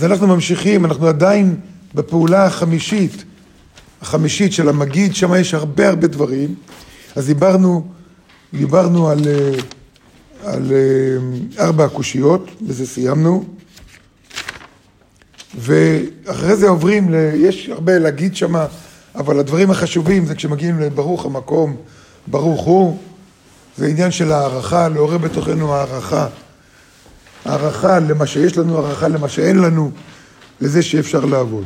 אז אנחנו ממשיכים, אנחנו עדיין בפעולה החמישית, החמישית של המגיד, שם יש הרבה הרבה דברים. אז דיברנו, דיברנו על, אה, על אה, ארבע הקושיות, בזה סיימנו. ואחרי זה עוברים, ל... יש הרבה להגיד שם, אבל הדברים החשובים זה כשמגיעים לברוך המקום, ברוך הוא, זה עניין של הערכה, לעורר בתוכנו הערכה. הערכה למה שיש לנו, הערכה למה שאין לנו, לזה שאפשר לעבוד.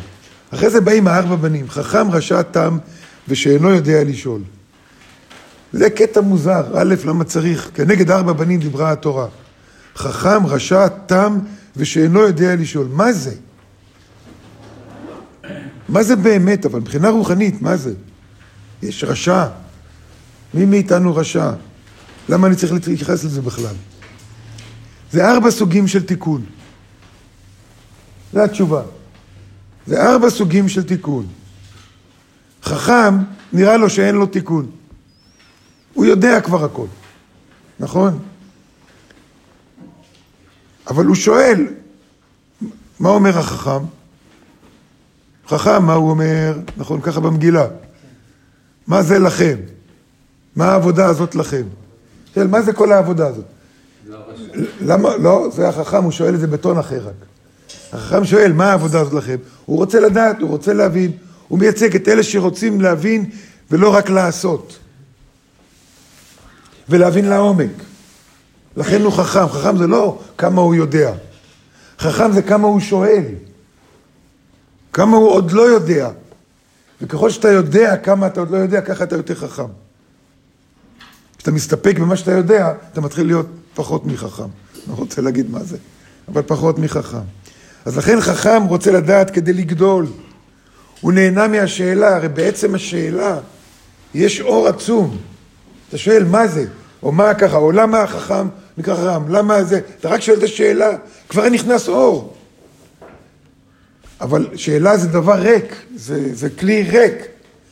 אחרי זה באים הארבע בנים, חכם, רשע, תם, ושאינו יודע לשאול. זה קטע מוזר, א', למה צריך? כנגד ארבע בנים דיברה התורה. חכם, רשע, תם, ושאינו יודע לשאול. מה זה? מה זה באמת, אבל מבחינה רוחנית, מה זה? יש רשע. מי מאיתנו רשע? למה אני צריך להתייחס לזה בכלל? זה ארבע סוגים של תיקון. זו התשובה. זה ארבע סוגים של תיקון. חכם, נראה לו שאין לו תיקון. הוא יודע כבר הכל, נכון? אבל הוא שואל, מה אומר החכם? חכם, מה הוא אומר? נכון, ככה במגילה. מה זה לכם? מה העבודה הזאת לכם? שואל, מה זה כל העבודה הזאת? למה, לא, זה החכם, הוא שואל את זה בטון אחר רק. החכם שואל, מה העבודה הזאת לכם? הוא רוצה לדעת, הוא רוצה להבין, הוא מייצג את אלה שרוצים להבין ולא רק לעשות. ולהבין לעומק. לכן הוא חכם. חכם זה לא כמה הוא יודע. חכם זה כמה הוא שואל. כמה הוא עוד לא יודע. וככל שאתה יודע כמה אתה עוד לא יודע, ככה אתה יותר חכם. כשאתה מסתפק במה שאתה יודע, אתה מתחיל להיות פחות מחכם. רוצה להגיד מה זה, אבל פחות מחכם. אז לכן חכם רוצה לדעת כדי לגדול. הוא נהנה מהשאלה, הרי בעצם השאלה יש אור עצום. אתה שואל מה זה, או מה ככה, או למה החכם נקרא חכם, למה זה, אתה רק שואל את השאלה, כבר נכנס אור. אבל שאלה זה דבר ריק, זה, זה כלי ריק.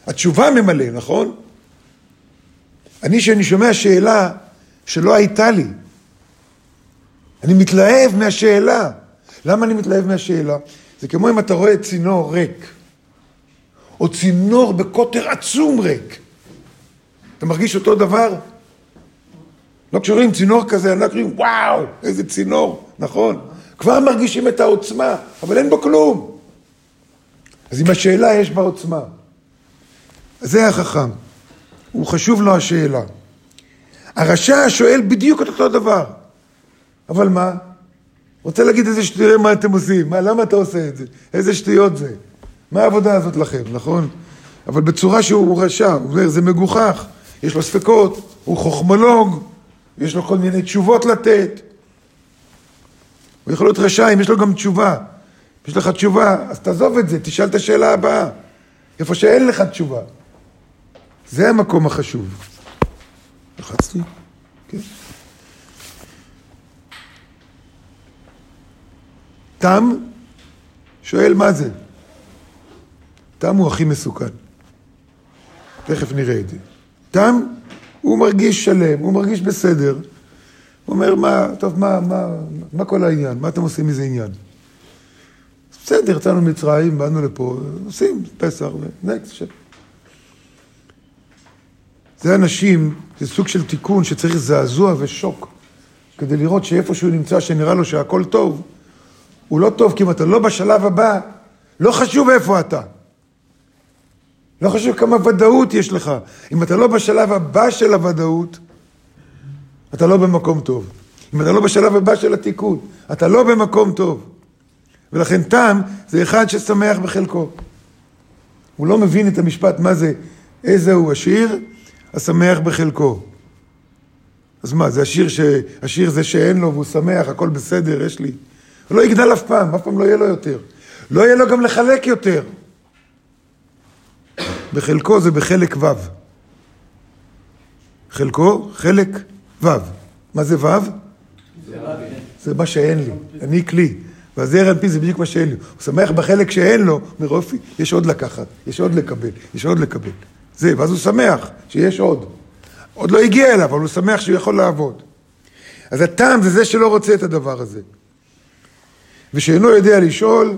התשובה ממלא, נכון? אני, כשאני שומע שאלה שלא הייתה לי, אני מתלהב מהשאלה. למה אני מתלהב מהשאלה? זה כמו אם אתה רואה צינור ריק, או צינור בקוטר עצום ריק. אתה מרגיש אותו דבר? לא כשרואים צינור כזה, אנחנו אומרים, וואו, איזה צינור, נכון? כבר מרגישים את העוצמה, אבל אין בו כלום. אז עם השאלה יש בה עוצמה. זה החכם. הוא חשוב לו השאלה. הרשע שואל בדיוק את אותו דבר. אבל מה? רוצה להגיד איזה שטויות, מה אתם עושים? מה, למה אתה עושה את זה? איזה שטויות זה? מה העבודה הזאת לכם, נכון? אבל בצורה שהוא רשע, הוא אומר, זה מגוחך, יש לו ספקות, הוא חוכמולוג, יש לו כל מיני תשובות לתת. הוא יכול להיות רשע אם יש לו גם תשובה. אם יש לך תשובה, אז תעזוב את זה, תשאל את השאלה הבאה. איפה שאין לך תשובה. זה המקום החשוב. לחצתי? כן. תם שואל מה זה. תם הוא הכי מסוכן. תכף נראה את זה. תם, הוא מרגיש שלם, הוא מרגיש בסדר. הוא אומר, מה, טוב, מה, מה, מה כל העניין? מה אתם עושים מזה עניין? בסדר, יצאנו ממצרים, באנו לפה, עושים פסח ונקסט. זה אנשים, זה סוג של תיקון שצריך זעזוע ושוק כדי לראות שאיפה שהוא נמצא, שנראה לו שהכל טוב, הוא לא טוב, כי אם אתה לא בשלב הבא, לא חשוב איפה אתה. לא חשוב כמה ודאות יש לך. אם אתה לא בשלב הבא של הוודאות, אתה לא במקום טוב. אם אתה לא בשלב הבא של התיקון, אתה לא במקום טוב. ולכן תם זה אחד ששמח בחלקו. הוא לא מבין את המשפט מה זה, איזה הוא עשיר, השמח בחלקו. אז מה, זה עשיר, ש... עשיר זה שאין לו והוא שמח, הכל בסדר, יש לי. הוא לא יגדל אף פעם, אף פעם לא יהיה לו יותר. לא יהיה לו גם לחלק יותר. בחלקו זה בחלק ו'. חלקו, חלק ו'. מה זה ו'? זה מה שאין לי, אני כלי. והזעיר על פי זה בדיוק מה שאין לי. הוא שמח בחלק שאין לו, אומר אופי, יש עוד לקחת, יש עוד לקבל, יש עוד לקבל. זה, ואז הוא שמח שיש עוד. עוד לא הגיע אליו, אבל הוא שמח שהוא יכול לעבוד. אז הטעם זה זה שלא רוצה את הדבר הזה. ושאינו יודע לשאול,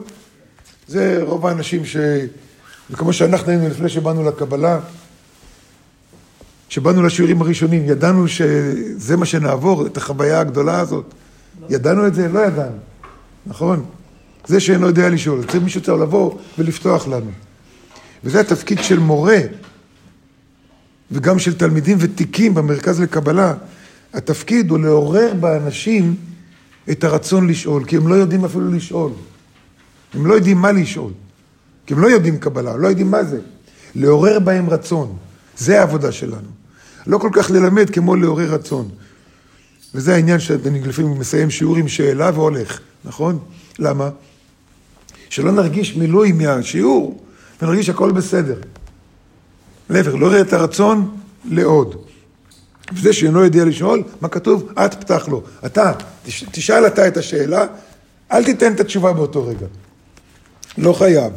זה רוב האנשים ש... וכמו שאנחנו היינו לפני שבאנו לקבלה, כשבאנו לשיעורים הראשונים, ידענו שזה מה שנעבור, את החוויה הגדולה הזאת. לא. ידענו את זה? לא ידענו, נכון? זה שאינו יודע לשאול, צריך מישהו צריך לבוא ולפתוח לנו. וזה התפקיד של מורה, וגם של תלמידים ותיקים במרכז לקבלה. התפקיד הוא לעורר באנשים את הרצון לשאול, כי הם לא יודעים אפילו לשאול. הם לא יודעים מה לשאול. כי הם לא יודעים קבלה, לא יודעים מה זה. לעורר בהם רצון, זה העבודה שלנו. לא כל כך ללמד כמו לעורר רצון. וזה העניין שאני לפעמים מסיים שיעור עם שאלה והולך, נכון? למה? שלא נרגיש מילוי מהשיעור ונרגיש הכל בסדר. להפך, יראה את הרצון לעוד. וזה שאינו יודע לשאול, מה כתוב? את פתח לו. אתה, תשאל אתה את השאלה, אל תיתן את התשובה באותו רגע. לא חייב.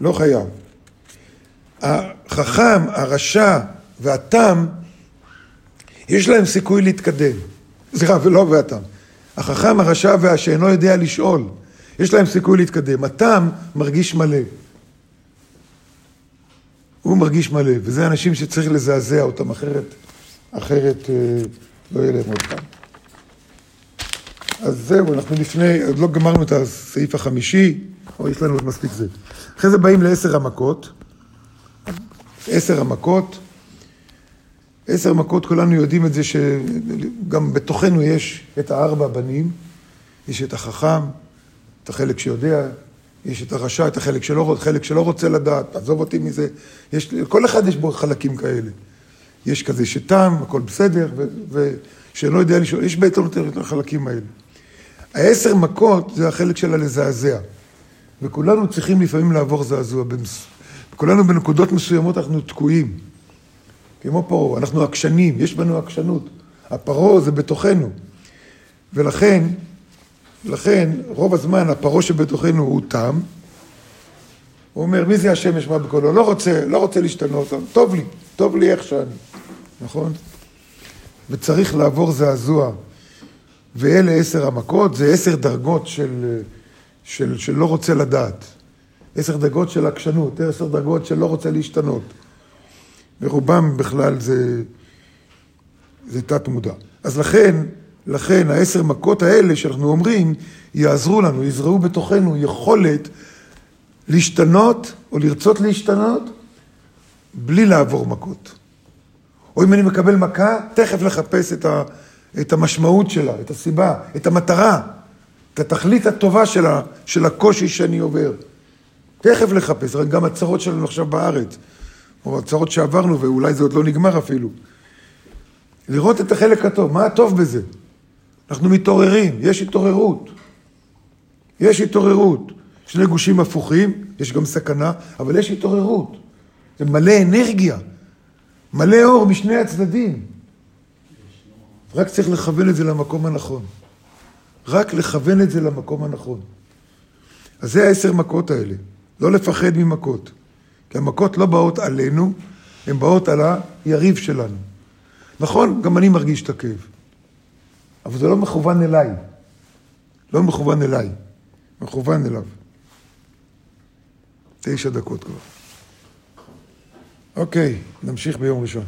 לא חייב. החכם, הרשע והתם, יש להם סיכוי להתקדם. סליחה, ולא והתם. החכם, הרשע והשאינו יודע לשאול, יש להם סיכוי להתקדם. התם מרגיש מלא. הוא מרגיש מלא, וזה אנשים שצריך לזעזע אותם, אחרת, אחרת אה, לא יהיה להם עוד פעם. אז זהו, אנחנו לפני, עוד לא גמרנו את הסעיף החמישי, או יש לנו עוד מספיק זה. אחרי זה באים לעשר המכות. עשר המכות. עשר מכות, כולנו יודעים את זה שגם בתוכנו יש את הארבע בנים, יש את החכם, את החלק שיודע, יש את הרשע, את החלק שלא, חלק שלא רוצה לדעת, עזוב אותי מזה. יש, כל אחד יש בו חלקים כאלה. יש כזה שתם, הכל בסדר, ושלא יודע לשאול, יש בעצם את החלקים האלה. העשר מכות זה החלק של הלזעזע. וכולנו צריכים לפעמים לעבור זעזוע. כולנו בנקודות מסוימות אנחנו תקועים. כמו פרעה, אנחנו עקשנים, יש בנו עקשנות. הפרעה זה בתוכנו. ולכן, לכן, רוב הזמן הפרעה שבתוכנו הוא תם. הוא אומר, מי זה השם ישמע בקולו? לא רוצה, לא רוצה להשתנות, טוב לי, טוב לי איך שאני, נכון? וצריך לעבור זעזוע. ואלה עשר המכות, זה עשר דרגות של, של, של לא רוצה לדעת. עשר דרגות של עקשנות, עשר דרגות של לא רוצה להשתנות. ורובם בכלל זה, זה תת מודע. אז לכן, לכן העשר מכות האלה שאנחנו אומרים, יעזרו לנו, יזרעו בתוכנו יכולת להשתנות או לרצות להשתנות בלי לעבור מכות. או אם אני מקבל מכה, תכף לחפש את, ה, את המשמעות שלה, את הסיבה, את המטרה, את התכלית הטובה שלה, של הקושי שאני עובר. תכף לחפש, רק גם הצרות שלנו עכשיו בארץ, או הצרות שעברנו, ואולי זה עוד לא נגמר אפילו. לראות את החלק הטוב, מה הטוב בזה? אנחנו מתעוררים, יש התעוררות. יש התעוררות. שני גושים הפוכים, יש גם סכנה, אבל יש התעוררות. זה מלא אנרגיה, מלא אור משני הצדדים. רק צריך לכוון את זה למקום הנכון. רק לכוון את זה למקום הנכון. אז זה העשר מכות האלה. לא לפחד ממכות. כי המכות לא באות עלינו, הן באות על היריב שלנו. נכון, גם אני מרגיש את הכאב. אבל זה לא מכוון אליי. לא מכוון אליי, מכוון אליו. תשע דקות כבר. אוקיי, נמשיך ביום ראשון.